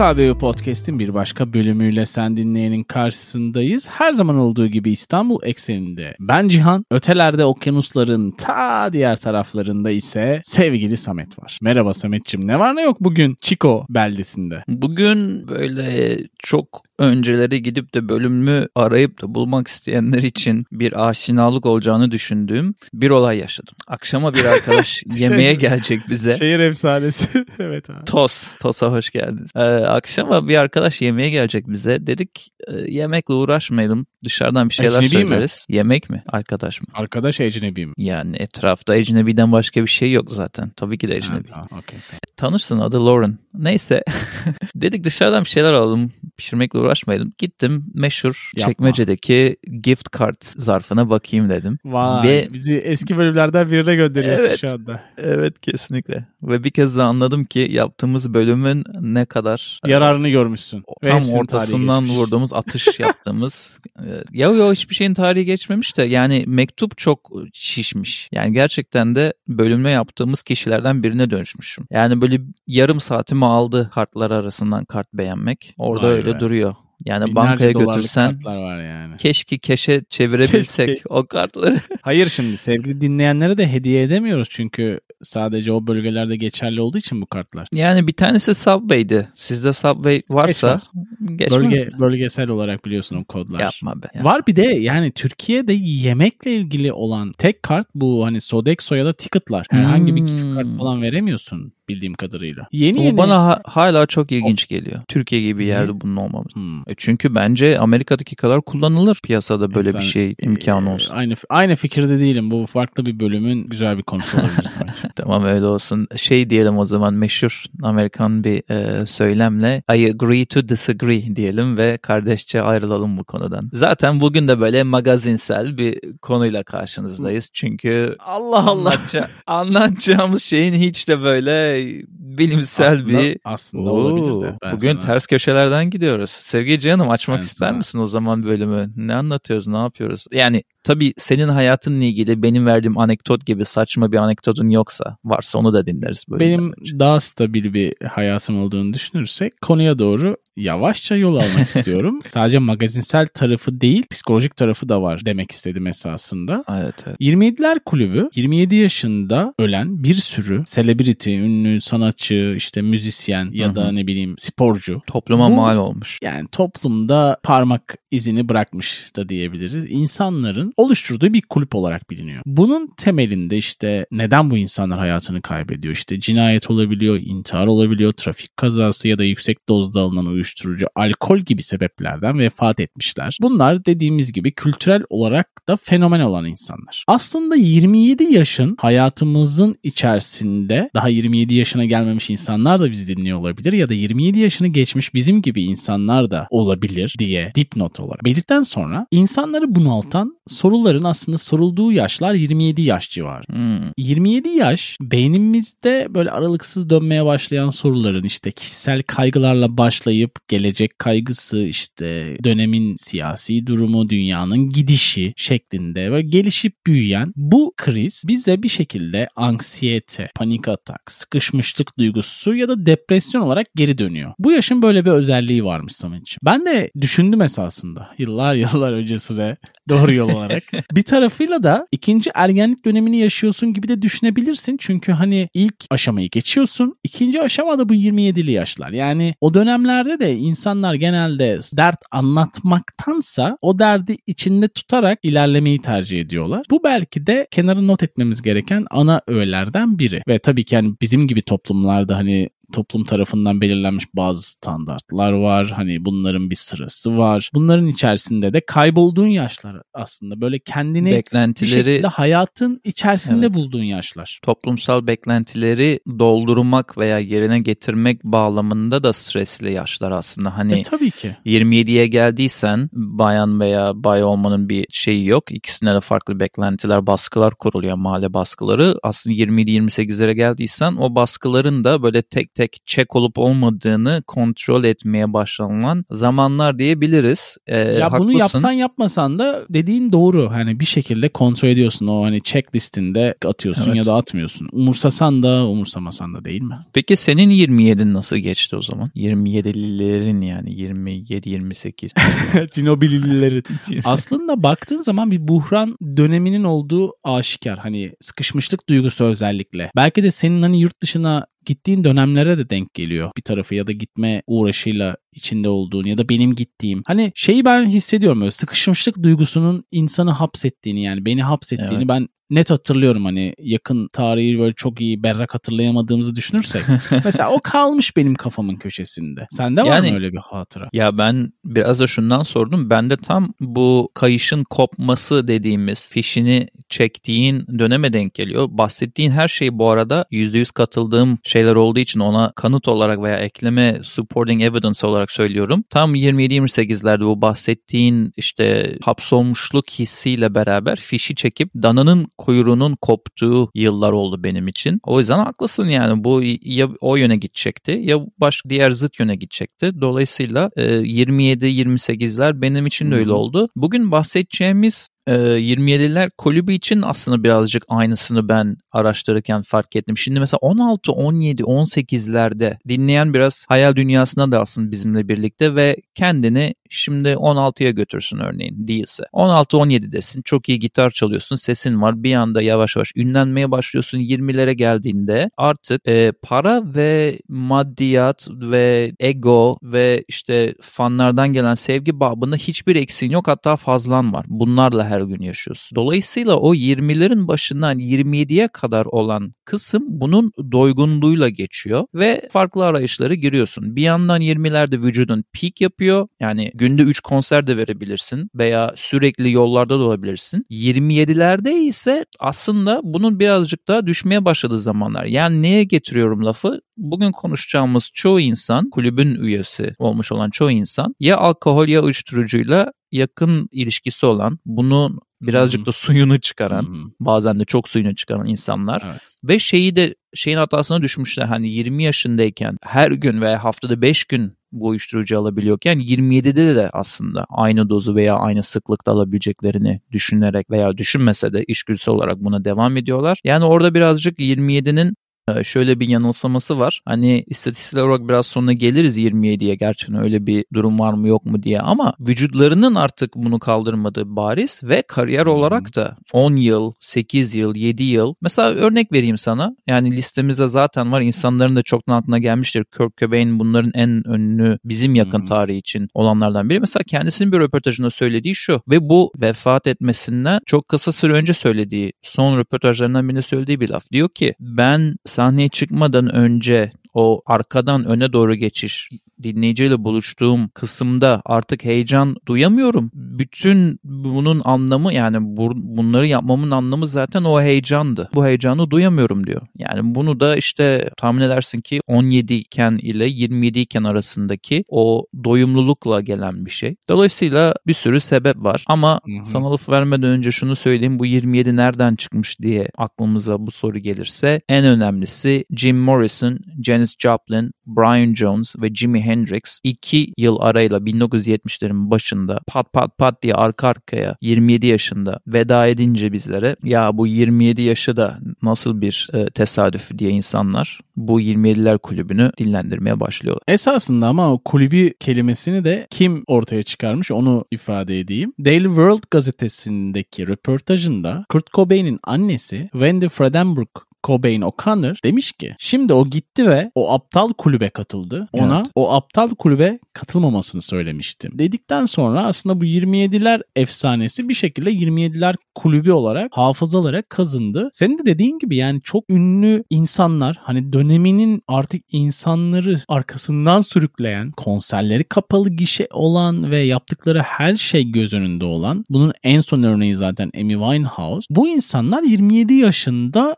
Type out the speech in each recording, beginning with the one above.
KBU Podcast'in bir başka bölümüyle sen dinleyenin karşısındayız. Her zaman olduğu gibi İstanbul ekseninde ben Cihan, ötelerde okyanusların ta diğer taraflarında ise sevgili Samet var. Merhaba Sametçim ne var ne yok bugün Chico beldesinde? Bugün böyle çok önceleri gidip de bölümü arayıp da bulmak isteyenler için bir aşinalık olacağını düşündüğüm bir olay yaşadım. Akşama bir arkadaş yemeğe gelecek bize. Şehir efsanesi. evet abi. Tos, Tos'a hoş geldiniz. Ee, akşama bir arkadaş yemeğe gelecek bize. Dedik e, yemekle uğraşmayalım. Dışarıdan bir şeyler Ecnebi mi? söyleriz. Yemek mi? Arkadaş mı? Arkadaş ecnebi mi? Yani etrafta ecnebiden başka bir şey yok zaten. Tabii ki de ecnebi. Ha, okey, tamam. Tanırsın adı Lauren. Neyse. Dedik dışarıdan bir şeyler alalım. Pişirmekle uğraşmayalım. Gittim meşhur Yapma. çekmecedeki gift card zarfına bakayım dedim. Vay Ve- bizi eski bölümlerden birine gönderiyorsun Evet. şu anda. Evet kesinlikle. Ve bir kez daha anladım ki yaptığımız bölümün ne kadar Yararını görmüşsün. Ve tam ortasından vurduğumuz atış yaptığımız. e, ya yo hiçbir şeyin tarihi geçmemiş de yani mektup çok şişmiş. Yani gerçekten de bölümle yaptığımız kişilerden birine dönüşmüşüm. Yani böyle yarım saatimi aldı kartlar arasından kart beğenmek. Orada Vay öyle be. duruyor. Yani Binlerce bankaya götürsen kartlar var yani. keşke keşe çevirebilsek Keşke. o kartları. Hayır şimdi sevgili dinleyenlere de hediye edemiyoruz çünkü sadece o bölgelerde geçerli olduğu için bu kartlar. Yani bir tanesi Subway'di. Sizde Subway varsa Geçmez. geçmez Bölge, mi? bölgesel olarak biliyorsun o kodlar. Yapma be. Var bir de yani Türkiye'de yemekle ilgili olan tek kart bu hani Sodexo ya da Ticket'lar. Herhangi bir gift Hmm. kart falan veremiyorsun bildiğim kadarıyla. Yeni Bu yeni bana ha- hala çok ilginç geliyor. Türkiye gibi bir yerde bunun olmaması. Hmm. E Çünkü bence Amerika'daki kadar kullanılır piyasada böyle Sen- bir şey imkanı Ee, olsun. Aynı aynı fikirde değilim. Bu farklı bir bölümün güzel bir konusu olabilir. Tamam öyle olsun. Şey diyelim o zaman meşhur Amerikan bir e, söylemle I agree to disagree diyelim ve kardeşçe ayrılalım bu konudan. Zaten bugün de böyle magazinsel bir konuyla karşınızdayız. Çünkü Allah anlatça- anlatacağımız şeyin hiç de böyle bilimsel aslında, bir aslında Oo, olabilir de. Ben Bugün sana- ters köşelerden gidiyoruz. Sevgili Canım açmak Ben ister sana- misin o zaman bölümü? Ne anlatıyoruz, ne yapıyoruz? Yani tabii senin hayatınla ilgili benim verdiğim anekdot gibi saçma bir anekdotun yoksa, varsa onu da dinleriz. Benim daha stabil bir hayatım olduğunu düşünürsek konuya doğru yavaşça yol almak istiyorum. Sadece magazinsel tarafı değil, psikolojik tarafı da var demek istedim esasında. Evet, evet. 27'ler kulübü 27 yaşında ölen bir sürü celebrity, ünlü sanatçı, işte müzisyen ya Hı da ne bileyim sporcu. Topluma Bu- mal olmuş. Yani toplumda parmak izini bırakmış da diyebiliriz. İnsanların oluşturduğu bir kulüp olarak biliniyor. Bunun temelinde işte neden bu insanlar hayatını kaybediyor? İşte cinayet olabiliyor, intihar olabiliyor, trafik kazası ya da yüksek dozda alınan uyuşturucu, alkol gibi sebeplerden vefat etmişler. Bunlar dediğimiz gibi kültürel olarak da fenomen olan insanlar. Aslında 27 yaşın hayatımızın içerisinde daha 27 yaşına gelmemiş insanlar da bizi dinliyor olabilir ya da 27 yaşını geçmiş bizim gibi insanlar da olabilir diye dipnot olarak belirtten sonra insanları bunaltan soruların aslında sorulduğu yaşlar 27 yaş civarı. Hmm. 27 yaş beynimizde böyle aralıksız dönmeye başlayan soruların işte kişisel kaygılarla başlayıp gelecek kaygısı işte dönemin siyasi durumu dünyanın gidişi şeklinde ve gelişip büyüyen bu kriz bize bir şekilde anksiyete, panik atak, sıkışmışlık duygusu ya da depresyon olarak geri dönüyor. Bu yaşın böyle bir özelliği varmış Samet'ciğim. Ben de düşündüm esasında yıllar yıllar öncesine doğru yol olarak. bir tarafıyla da ikinci ergenlik dönemini yaşıyorsun gibi de düşünebilirsin. Çünkü hani ilk aşamayı geçiyorsun. ikinci aşamada bu 27'li yaşlar. Yani o dönemlerde de insanlar genelde dert anlatmaktansa o derdi içinde tutarak ilerlemeyi tercih ediyorlar. Bu belki de kenara not etmemiz gereken ana öğelerden biri. Ve tabii ki hani bizim gibi toplumlarda hani toplum tarafından belirlenmiş bazı standartlar var. Hani bunların bir sırası var. Bunların içerisinde de kaybolduğun yaşlar aslında böyle kendini bir Beklentileri şekilde hayatın içerisinde Evet. bulduğun yaşlar. toplumsal beklentileri doldurmak veya yerine getirmek bağlamında da stresli yaşlar aslında. Hani E, tabii ki. 27'ye geldiysen bayan veya bay olmanın bir şeyi yok. İkisine de farklı beklentiler, baskılar kuruluyor mahalle baskıları. Aslında 27-28'lere geldiysen o baskıların da böyle tek tek check olup olmadığını kontrol etmeye başlanılan zamanlar diyebiliriz. Ee, ya haklısın. bunu yapsan yapmasan da dediğin doğru. Hani bir şekilde kontrol ediyorsun o hani checklistinde atıyorsun evet. ya da atmıyorsun. Umursasan da umursamasan da değil mi? Peki senin 27'in nasıl geçti o zaman? 27'lilerin yani 27 28. Cinobililerin. Aslında baktığın zaman bir buhran döneminin olduğu aşikar. Hani sıkışmışlık duygusu özellikle. Belki de senin hani yurt dışına gittiğin dönemlere de denk geliyor bir tarafı ya da gitme uğraşıyla içinde olduğun ya da benim gittiğim. Hani şeyi ben hissediyorum böyle sıkışmışlık duygusunun insanı hapsettiğini yani beni hapsettiğini evet. ben net hatırlıyorum hani yakın tarihi böyle çok iyi berrak hatırlayamadığımızı düşünürsek. mesela o kalmış benim kafamın köşesinde. Sende var yani, mı öyle bir hatıra? Ya ben biraz da şundan sordum. Ben de tam bu kayışın kopması dediğimiz fişini çektiğin döneme denk geliyor. Bahsettiğin her şey bu arada %100 katıldığım şeyler olduğu için ona kanıt olarak veya ekleme supporting evidence olarak söylüyorum. Tam 27-28'lerde bu bahsettiğin işte hapsolmuşluk hissiyle beraber fişi çekip dananın kuyruğunun koptuğu yıllar oldu benim için. O yüzden haklısın yani bu ya o yöne gidecekti ya başka diğer zıt yöne gidecekti. Dolayısıyla 27-28'ler benim için de öyle oldu. Bugün bahsedeceğimiz 27'ler ee, kulübü için aslında birazcık aynısını ben araştırırken fark ettim. Şimdi mesela 16, 17, 18'lerde dinleyen biraz hayal dünyasına da aslında bizimle birlikte ve kendini şimdi 16'ya götürsün örneğin değilse. 16-17'desin çok iyi gitar çalıyorsun sesin var bir anda yavaş yavaş ünlenmeye başlıyorsun 20'lere geldiğinde artık e, para ve maddiyat ve ego ve işte fanlardan gelen sevgi babında hiçbir eksiğin yok hatta fazlan var. Bunlarla her gün yaşıyorsun. Dolayısıyla o 20'lerin başından 27'ye kadar olan kısım bunun doygunluğuyla geçiyor ve farklı arayışlara giriyorsun. Bir yandan 20'lerde vücudun peak yapıyor. Yani günde 3 konser de verebilirsin veya sürekli yollarda da olabilirsin. 27'lerde ise aslında bunun birazcık daha düşmeye başladığı zamanlar. Yani neye getiriyorum lafı? Bugün konuşacağımız çoğu insan, kulübün üyesi olmuş olan çoğu insan ya alkol ya uyuşturucuyla yakın ilişkisi olan, bunu birazcık da suyunu çıkaran, bazen de çok suyunu çıkaran insanlar evet. ve şeyi de şeyin hatasına düşmüşler. Hani 20 yaşındayken her gün veya haftada 5 gün bu uyuşturucu alabiliyorken 27'de de aslında aynı dozu veya aynı sıklıkta alabileceklerini düşünerek veya düşünmese de işgüdüsel olarak buna devam ediyorlar. Yani orada birazcık 27'nin ee, şöyle bir yanılsaması var. Hani istatistik olarak biraz sonra geliriz 27'ye gerçekten öyle bir durum var mı yok mu diye ama vücutlarının artık bunu kaldırmadığı bariz ve kariyer olarak da 10 yıl, 8 yıl, 7 yıl. Mesela örnek vereyim sana. Yani listemizde zaten var. insanların da çoktan aklına gelmiştir. Kurt Cobain bunların en önlü bizim yakın tarihi için olanlardan biri. Mesela kendisinin bir röportajında söylediği şu ve bu vefat etmesinden çok kısa süre önce söylediği son röportajlarından birinde söylediği bir laf. Diyor ki ben sahneye çıkmadan önce o arkadan öne doğru geçiş dinleyiciyle buluştuğum kısımda artık heyecan duyamıyorum. Bütün bunun anlamı yani bu, bunları yapmamın anlamı zaten o heyecandı. Bu heyecanı duyamıyorum diyor. Yani bunu da işte tahmin edersin ki 17 iken ile 27 iken arasındaki o doyumlulukla gelen bir şey. Dolayısıyla bir sürü sebep var ama hı hı. sana laf vermeden önce şunu söyleyeyim bu 27 nereden çıkmış diye aklımıza bu soru gelirse en önemlisi Jim Morrison, Janis Joplin, Brian Jones ve Jimi Hendrix 2 yıl arayla 1970'lerin başında pat pat pat diye arka arkaya 27 yaşında veda edince bizlere ya bu 27 yaşı da nasıl bir e, tesadüf diye insanlar bu 27'ler kulübünü dinlendirmeye başlıyorlar. Esasında ama o kulübü kelimesini de kim ortaya çıkarmış onu ifade edeyim. Daily World gazetesindeki röportajında Kurt Cobain'in annesi Wendy Fredenburg Cobain O'Connor demiş ki şimdi o gitti ve o aptal kulübe katıldı. Ona evet. o aptal kulübe katılmamasını söylemiştim. Dedikten sonra aslında bu 27'ler efsanesi bir şekilde 27'ler kulübü olarak hafızalara kazındı. Senin de dediğin gibi yani çok ünlü insanlar hani döneminin artık insanları arkasından sürükleyen konserleri kapalı gişe olan ve yaptıkları her şey göz önünde olan bunun en son örneği zaten Amy Winehouse. Bu insanlar 27 yaşında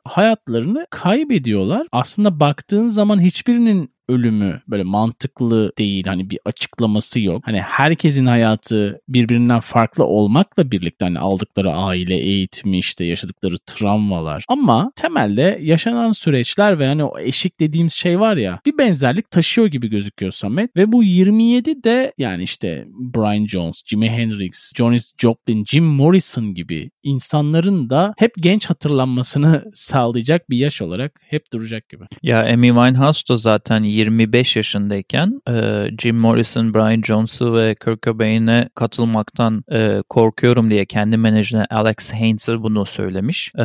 hayatlarını kaybediyorlar. Aslında baktığın zaman hiçbirinin ölümü böyle mantıklı değil. Hani bir açıklaması yok. Hani herkesin hayatı birbirinden farklı olmakla birlikte hani aldıkları aile eğitimi işte yaşadıkları travmalar. Ama temelde yaşanan süreçler ve hani o eşik dediğimiz şey var ya bir benzerlik taşıyor gibi gözüküyor Samet. Ve bu 27 de yani işte Brian Jones, Jimi Hendrix, Janis Joplin, Jim Morrison gibi insanların da hep genç hatırlanmasını sağlayacak bir yaş olarak hep duracak gibi. Ya Amy Winehouse da zaten 25 yaşındayken e, Jim Morrison, Brian Jones'u ve Kurt Cobain'e katılmaktan e, korkuyorum diye kendi menajerine Alex Haynes'e bunu söylemiş. E,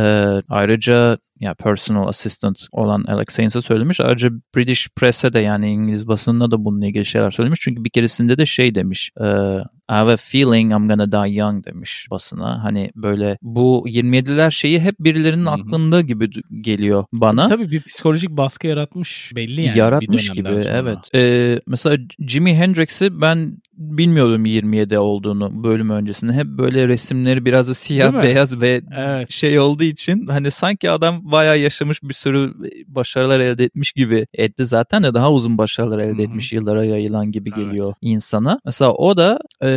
ayrıca ya personal assistant olan Alex Haynes'e söylemiş. Ayrıca British Press'e de yani İngiliz basınına da bununla ilgili şeyler söylemiş. Çünkü bir keresinde de şey demiş. E, I have a feeling I'm gonna die young demiş basına. Hani böyle bu 27'ler şeyi hep birilerinin Hı-hı. aklında gibi geliyor bana. Tabii bir psikolojik baskı yaratmış belli yani. Yaratmış gibi sonra. evet. Ee, mesela Jimi Hendrix'i ben bilmiyordum 27 olduğunu bölüm öncesinde. Hep böyle resimleri biraz da siyah beyaz ve evet. şey olduğu için hani sanki adam bayağı yaşamış bir sürü başarılar elde etmiş gibi etti zaten de daha uzun başarılar elde Hı-hı. etmiş yıllara yayılan gibi geliyor evet. insana. Mesela o da e,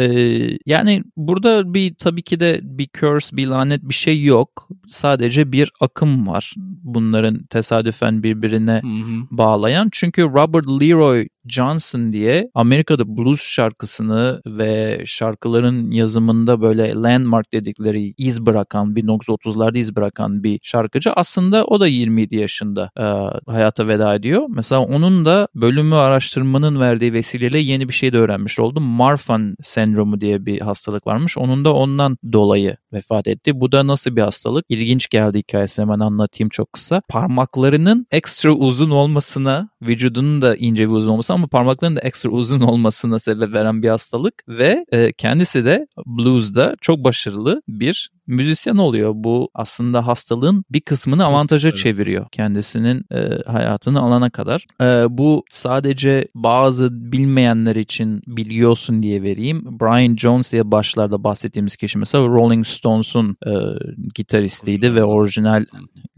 yani burada bir tabii ki de bir curse, bir lanet bir şey yok. Sadece bir akım var. Bunların tesadüfen birbirine hı hı. bağlayan. Çünkü Robert Leroy Johnson diye Amerika'da blues şarkısını ve şarkıların yazımında böyle landmark dedikleri iz bırakan 1930'larda iz bırakan bir şarkıcı aslında o da 27 yaşında e, hayata veda ediyor. Mesela onun da bölümü araştırmanın verdiği vesileyle yeni bir şey de öğrenmiş oldum. Marfan sendromu diye bir hastalık varmış. Onun da ondan dolayı vefat etti. Bu da nasıl bir hastalık? İlginç geldi hikayesi hemen anlatayım çok kısa. Parmaklarının ekstra uzun olmasına, vücudunun da ince bir uzun olması ama parmaklarının da ekstra uzun olmasına sebep veren bir hastalık ve e, kendisi de blues'da çok başarılı bir müzisyen oluyor. Bu aslında hastalığın bir kısmını avantaja çeviriyor kendisinin e, hayatını alana kadar. E, bu sadece bazı bilmeyenler için biliyorsun diye vereyim. Brian Jones diye başlarda bahsettiğimiz kişi mesela Rolling Stones'un e, gitaristiydi ve orijinal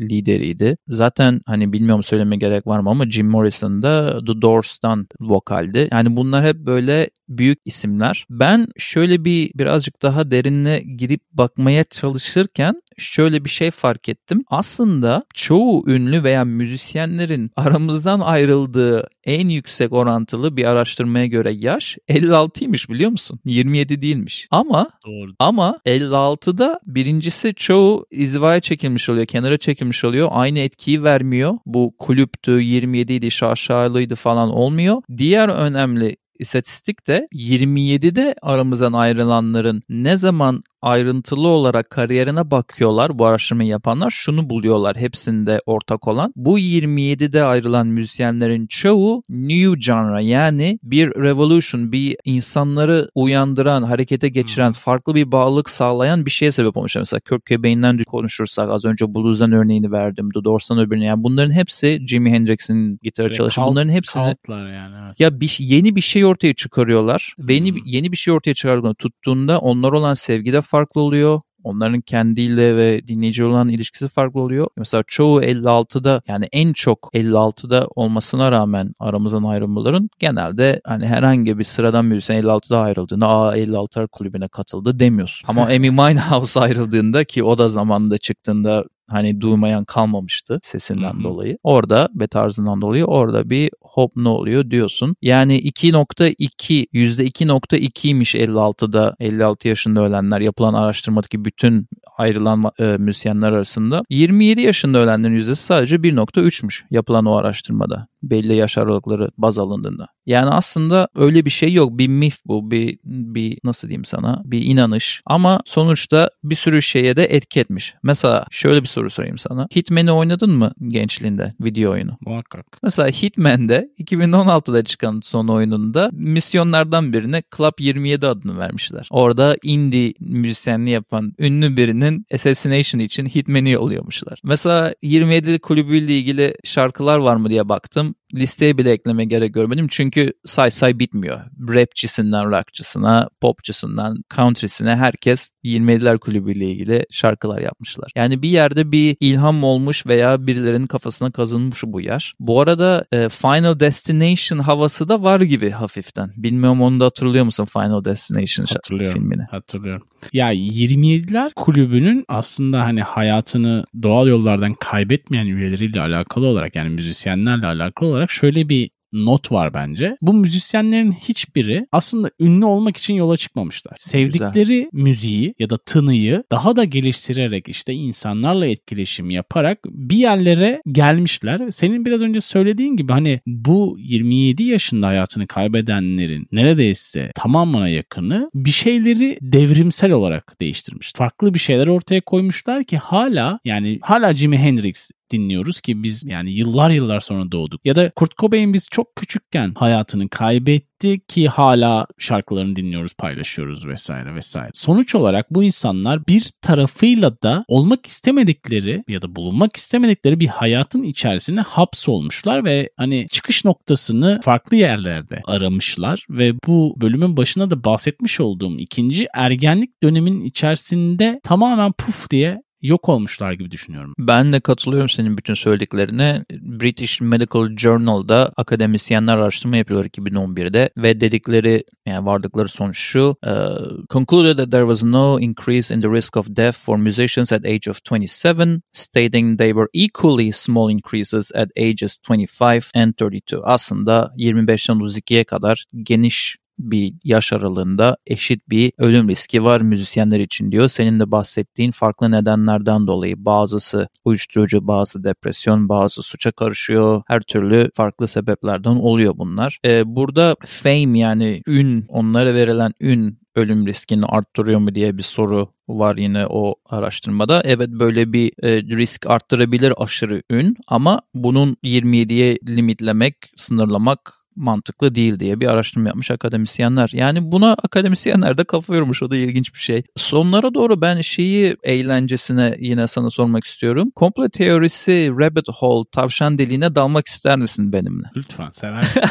lideriydi. Zaten hani bilmiyorum söyleme gerek var mı ama Jim Morrison da The Doors'tan vokaldi. Yani bunlar hep böyle büyük isimler. Ben şöyle bir birazcık daha derinine girip bakmaya çalışırken şöyle bir şey fark ettim. Aslında çoğu ünlü veya müzisyenlerin aramızdan ayrıldığı en yüksek orantılı bir araştırmaya göre yaş 56'ymış biliyor musun? 27 değilmiş. Ama Doğru. ama 56'da birincisi çoğu izvaya çekilmiş oluyor, kenara çekilmiş oluyor. Aynı etkiyi vermiyor. Bu kulüptü, 27 idi, şaşalıydı falan olmuyor. Diğer önemli istatistik de 27'de aramızdan ayrılanların ne zaman ayrıntılı olarak kariyerine bakıyorlar bu araştırmayı yapanlar şunu buluyorlar hepsinde ortak olan. Bu 27'de ayrılan müzisyenlerin çoğu new genre yani bir revolution bir insanları uyandıran harekete geçiren farklı bir bağlılık sağlayan bir şeye sebep olmuş. Mesela Kurt Cobain'den konuşursak az önce Blues'dan örneğini verdim. The Doors'tan öbürünü yani bunların hepsi Jimi Hendrix'in gitarı çalışan bunların hepsini yani, evet. ya bir, yeni bir şey ortaya çıkarıyorlar ve yeni, yeni bir şey ortaya çıkardığını tuttuğunda onlar olan sevgide farklı oluyor. Onların kendiyle ve dinleyici olan ilişkisi farklı oluyor. Mesela çoğu 56'da yani en çok 56'da olmasına rağmen aramızdan ayrılmaların genelde hani herhangi bir sıradan müzisyen 56'da ayrıldığında aa 56'lar kulübüne katıldı demiyorsun. Ama Amy Winehouse ayrıldığında ki o da zamanında çıktığında hani duymayan kalmamıştı sesinden Hı-hı. dolayı. Orada ve tarzından dolayı orada bir hop ne oluyor diyorsun. Yani 2.2 %2.2'ymiş 56'da 56 yaşında ölenler yapılan araştırmadaki bütün ayrılan e, müzisyenler arasında. 27 yaşında ölenlerin yüzdesi sadece 1.3'müş yapılan o araştırmada belli yaş aralıkları baz alındığında. Yani aslında öyle bir şey yok. Bir mif bu. Bir, bir nasıl diyeyim sana? Bir inanış. Ama sonuçta bir sürü şeye de etki etmiş. Mesela şöyle bir soru sorayım sana. Hitman'i oynadın mı gençliğinde video oyunu? Muhakkak. Mesela Hitman'de 2016'da çıkan son oyununda misyonlardan birine Club 27 adını vermişler. Orada indie müzisyenliği yapan ünlü birinin assassination için Hitman'i yolluyormuşlar. Mesela 27 kulübüyle ilgili şarkılar var mı diye baktım listeye bile ekleme gerek görmedim. Çünkü say say bitmiyor. Rapçisinden rockçısına, popçusundan country'sine herkes 27'ler kulübüyle ilgili şarkılar yapmışlar. Yani bir yerde bir ilham olmuş veya birilerinin kafasına kazınmış bu yer. Bu arada e, Final Destination havası da var gibi hafiften. Bilmiyorum onu da hatırlıyor musun Final Destination Hatırlıyorum. filmini? Hatırlıyorum. Ya 27'ler kulübünün aslında hani hayatını doğal yollardan kaybetmeyen üyeleriyle alakalı olarak yani müzisyenlerle alakalı olarak şöyle bir not var bence. Bu müzisyenlerin hiçbiri aslında ünlü olmak için yola çıkmamışlar. Sevdikleri müziği ya da tınıyı daha da geliştirerek işte insanlarla etkileşim yaparak bir yerlere gelmişler. Senin biraz önce söylediğin gibi hani bu 27 yaşında hayatını kaybedenlerin neredeyse tamamına yakını bir şeyleri devrimsel olarak değiştirmiş. Farklı bir şeyler ortaya koymuşlar ki hala yani hala Jimi Hendrix dinliyoruz ki biz yani yıllar yıllar sonra doğduk. Ya da Kurt Cobain biz çok küçükken hayatını kaybetti ki hala şarkılarını dinliyoruz, paylaşıyoruz vesaire vesaire. Sonuç olarak bu insanlar bir tarafıyla da olmak istemedikleri ya da bulunmak istemedikleri bir hayatın içerisine hapsolmuşlar ve hani çıkış noktasını farklı yerlerde aramışlar ve bu bölümün başına da bahsetmiş olduğum ikinci ergenlik dönemin içerisinde tamamen puf diye yok olmuşlar gibi düşünüyorum. Ben de katılıyorum senin bütün söylediklerine. British Medical Journal'da akademisyenler araştırma yapıyorlar 2011'de ve dedikleri yani vardıkları sonuç şu. Uh, concluded that there was no increase in the risk of death for musicians at age of 27, stating they were equally small increases at ages 25 and 32. Aslında 25'ten 32'ye kadar geniş bir yaş aralığında eşit bir ölüm riski var müzisyenler için diyor. Senin de bahsettiğin farklı nedenlerden dolayı bazısı uyuşturucu, bazı depresyon, bazı suça karışıyor. Her türlü farklı sebeplerden oluyor bunlar. Ee, burada fame yani ün, onlara verilen ün ölüm riskini arttırıyor mu diye bir soru var yine o araştırmada. Evet böyle bir e, risk arttırabilir aşırı ün ama bunun 27'ye limitlemek, sınırlamak mantıklı değil diye bir araştırma yapmış akademisyenler. Yani buna akademisyenler de kafa yormuş o da ilginç bir şey. Sonlara doğru ben şeyi eğlencesine yine sana sormak istiyorum. Komple teorisi rabbit hole tavşan deliğine dalmak ister misin benimle? Lütfen seversin.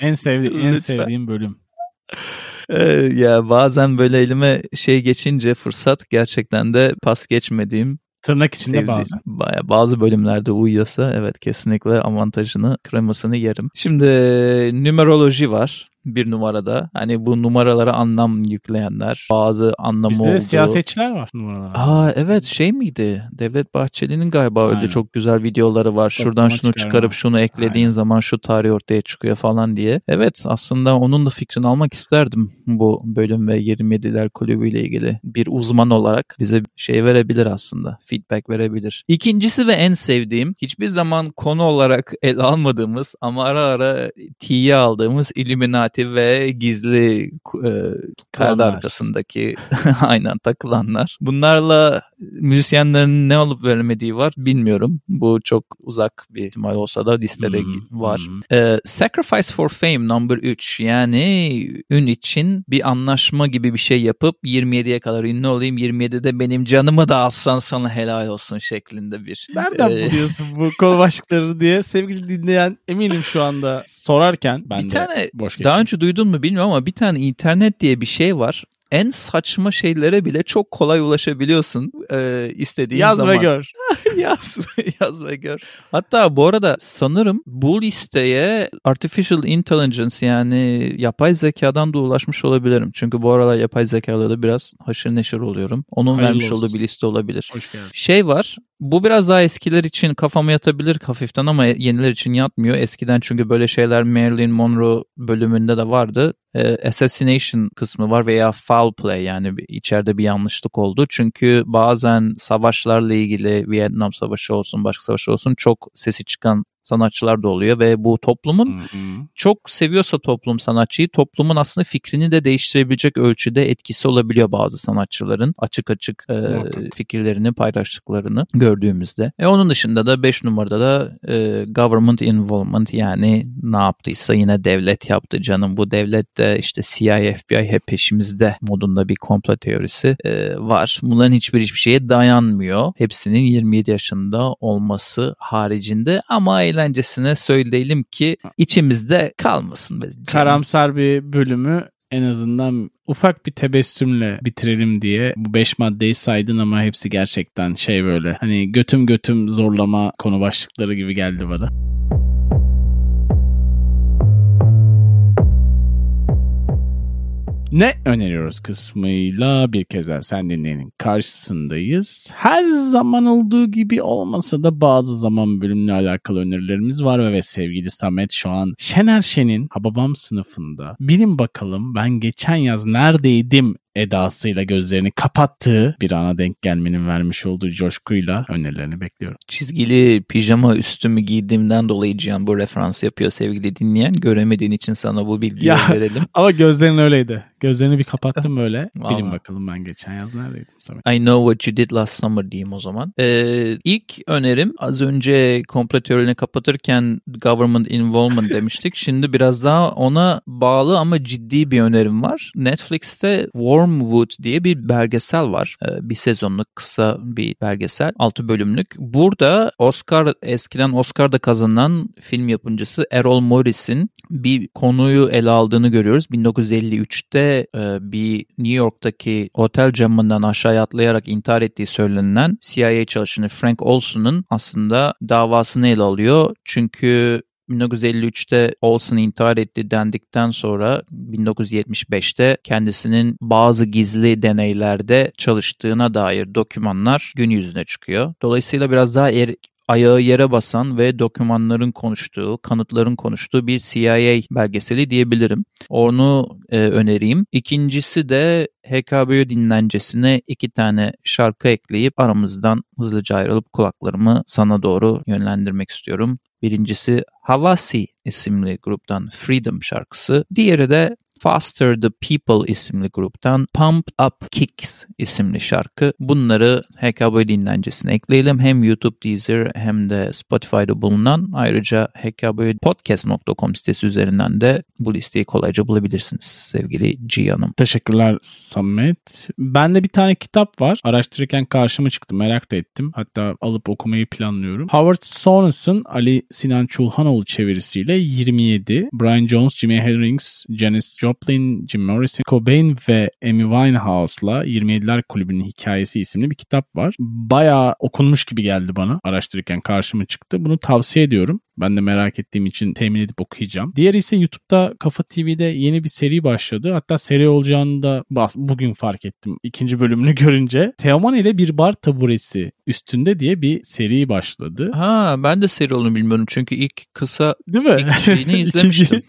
en sevdiğim en sevdiğim bölüm. ya bazen böyle elime şey geçince fırsat gerçekten de pas geçmediğim Tırnak içinde Sevdiğim, bazen. Baya, bazı bölümlerde uyuyorsa evet kesinlikle avantajını, kremasını yerim. Şimdi numeroloji var bir numarada. Hani bu numaralara anlam yükleyenler. Bazı anlamı Bizde olduğu. siyasetçiler var numaralar. Aa evet şey miydi? Devlet Bahçeli'nin galiba Aynen. öyle çok güzel videoları var. Şuradan şunu çıkarıp şunu eklediğin Aynen. zaman şu tarih ortaya çıkıyor falan diye. Evet aslında onun da fikrini almak isterdim bu bölüm ve 27'ler kulübüyle ilgili. Bir uzman olarak bize şey verebilir aslında. Feedback verebilir. İkincisi ve en sevdiğim hiçbir zaman konu olarak ele almadığımız ama ara ara T'ye aldığımız Illuminati Illuminati ve gizli e, perde arkasındaki aynen takılanlar. Bunlarla müzisyenlerin ne alıp vermediği var bilmiyorum. Bu çok uzak bir ihtimal olsa da listede hmm. var. Hmm. E, Sacrifice for Fame number 3 yani ün için bir anlaşma gibi bir şey yapıp 27'ye kadar ünlü olayım 27'de benim canımı da alsan sana helal olsun şeklinde bir. Nereden e, buluyorsun bu kol başlıkları diye sevgili dinleyen eminim şu anda sorarken ben bir de tane boş geçtim. Daha önce duydun mu bilmiyorum ama bir tane internet diye bir şey var en saçma şeylere bile çok kolay ulaşabiliyorsun e, istediğin yaz zaman. Yaz ve gör. yaz, yaz ve gör. Hatta bu arada sanırım bu listeye artificial intelligence yani yapay zekadan da ulaşmış olabilirim. Çünkü bu aralar yapay zekalarla da biraz haşır neşir oluyorum. Onun Hayırlı vermiş olsun. olduğu bir liste olabilir. Hoş geldin. Şey var bu biraz daha eskiler için kafama yatabilir hafiften ama yeniler için yatmıyor. Eskiden çünkü böyle şeyler Marilyn Monroe bölümünde de vardı. E, assassination kısmı var veya foul play yani içeride bir yanlışlık oldu. Çünkü bazen savaşlarla ilgili Vietnam Savaşı olsun başka savaş olsun çok sesi çıkan sanatçılar da oluyor ve bu toplumun hı hı. çok seviyorsa toplum sanatçıyı toplumun aslında fikrini de değiştirebilecek ölçüde etkisi olabiliyor bazı sanatçıların açık açık e, fikirlerini paylaştıklarını gördüğümüzde. E onun dışında da 5 numarada da e, government involvement yani ne yaptıysa yine devlet yaptı canım bu devlet de işte CIA FBI hep peşimizde modunda bir komplo teorisi e, var. Bunların hiçbir hiçbir şeye dayanmıyor. Hepsinin 27 yaşında olması haricinde ama eğlencesine söyleyelim ki içimizde kalmasın. Karamsar bir bölümü en azından ufak bir tebessümle bitirelim diye bu beş maddeyi saydın ama hepsi gerçekten şey böyle hani götüm götüm zorlama konu başlıkları gibi geldi bana. Ne öneriyoruz kısmıyla bir kez daha sen dinleyenin karşısındayız. Her zaman olduğu gibi olmasa da bazı zaman bölümle alakalı önerilerimiz var ve sevgili Samet şu an Şener Şen'in Hababam sınıfında. Bilin bakalım ben geçen yaz neredeydim edasıyla gözlerini kapattığı bir ana denk gelmenin vermiş olduğu coşkuyla önerilerini bekliyorum. Çizgili pijama üstümü giydiğimden dolayı Cihan bu referans yapıyor sevgili dinleyen. Göremediğin için sana bu bilgiyi ya, verelim. Ama gözlerin öyleydi. Gözlerini bir kapattım böyle. Bilin bakalım ben geçen yaz neredeydim. Samet. I know what you did last summer diyeyim o zaman. Ee, ilk önerim az önce komplo teorini kapatırken government involvement demiştik. Şimdi biraz daha ona bağlı ama ciddi bir önerim var. Netflix'te War Wormwood diye bir belgesel var. Ee, bir sezonluk kısa bir belgesel. 6 bölümlük. Burada Oscar eskiden Oscar'da kazanan film yapımcısı Errol Morris'in bir konuyu ele aldığını görüyoruz. 1953'te e, bir New York'taki otel camından aşağıya atlayarak intihar ettiği söylenen CIA çalışanı Frank Olson'un aslında davasını ele alıyor. Çünkü 1953'te Olson intihar etti dendikten sonra 1975'te kendisinin bazı gizli deneylerde çalıştığına dair dokümanlar gün yüzüne çıkıyor. Dolayısıyla biraz daha er, ayağı yere basan ve dokümanların konuştuğu, kanıtların konuştuğu bir CIA belgeseli diyebilirim. Onu e, önereyim. İkincisi de HKBO dinlencesine iki tane şarkı ekleyip aramızdan hızlıca ayrılıp kulaklarımı sana doğru yönlendirmek istiyorum. Birincisi Havasi isimli gruptan Freedom şarkısı. Diğeri de Faster the People isimli gruptan Pump Up Kicks isimli şarkı. Bunları HKB dinlencesine ekleyelim. Hem YouTube, Deezer hem de Spotify'da bulunan ayrıca hkbpodcast.com sitesi üzerinden de bu listeyi kolayca bulabilirsiniz sevgili Cihan'ım. Teşekkürler Samet. Bende bir tane kitap var. Araştırırken karşıma çıktı. Merak da ettim. Hatta alıp okumayı planlıyorum. Howard Sones'ın Ali Sinan Çulhanoğlu çevirisiyle 27. Brian Jones, Jimi Hendrix, Janis Joplin Joplin, Jim Morrison, Cobain ve Amy Winehouse'la 27'ler Kulübü'nün hikayesi isimli bir kitap var. Bayağı okunmuş gibi geldi bana araştırırken karşıma çıktı. Bunu tavsiye ediyorum. Ben de merak ettiğim için temin edip okuyacağım. Diğeri ise YouTube'da Kafa TV'de yeni bir seri başladı. Hatta seri olacağını da bugün fark ettim ikinci bölümünü görünce. Teoman ile bir bar taburesi üstünde diye bir seri başladı. Ha ben de seri olduğunu bilmiyorum çünkü ilk kısa Değil mi? ilk şeyini izlemiştim.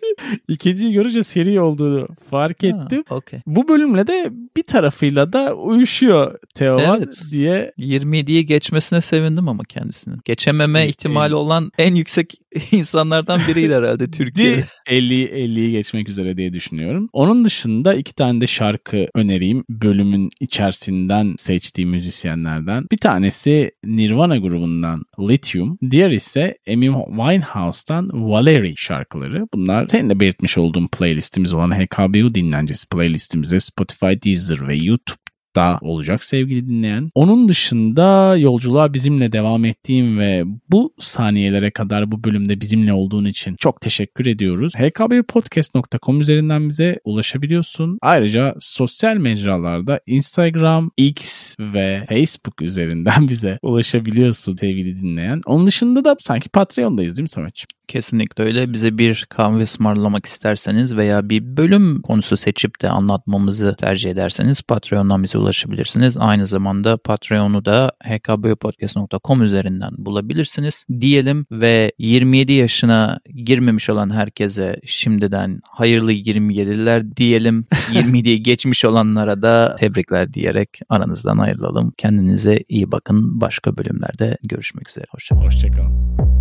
İkinciyi görünce seri olduğunu fark ettim. Ha, okay. Bu bölümle de bir tarafıyla da uyuşuyor Teoman evet. diye. 27'yi geçmesine sevindim ama kendisinin. Geçememe ihtimali olan en yüksek insanlardan biriydi herhalde Türkiye'de. 50 50'yi geçmek üzere diye düşünüyorum. Onun dışında iki tane de şarkı önereyim bölümün içerisinden seçtiğim müzisyenlerden. Bir tanesi Nirvana grubundan Lithium, diğer ise Amy Winehouse'tan Valerie şarkıları. Bunlar senin de belirtmiş olduğum playlistimiz olan HKBU dinlencesi playlistimize Spotify, Deezer ve YouTube da olacak sevgili dinleyen. Onun dışında yolculuğa bizimle devam ettiğim ve bu saniyelere kadar bu bölümde bizimle olduğun için çok teşekkür ediyoruz. hkbpodcast.com üzerinden bize ulaşabiliyorsun. Ayrıca sosyal mecralarda Instagram, X ve Facebook üzerinden bize ulaşabiliyorsun sevgili dinleyen. Onun dışında da sanki Patreon'dayız değil mi Samet'ciğim? Kesinlikle öyle. Bize bir kahve ısmarlamak isterseniz veya bir bölüm konusu seçip de anlatmamızı tercih ederseniz Patreon'dan bize ulaşabilirsiniz. Aynı zamanda Patreon'u da hkbpodcast.com üzerinden bulabilirsiniz diyelim ve 27 yaşına girmemiş olan herkese şimdiden hayırlı 27'ler diyelim. 27'yi geçmiş olanlara da tebrikler diyerek aranızdan ayrılalım. Kendinize iyi bakın. Başka bölümlerde görüşmek üzere. Hoşçakalın. Hoşçakalın.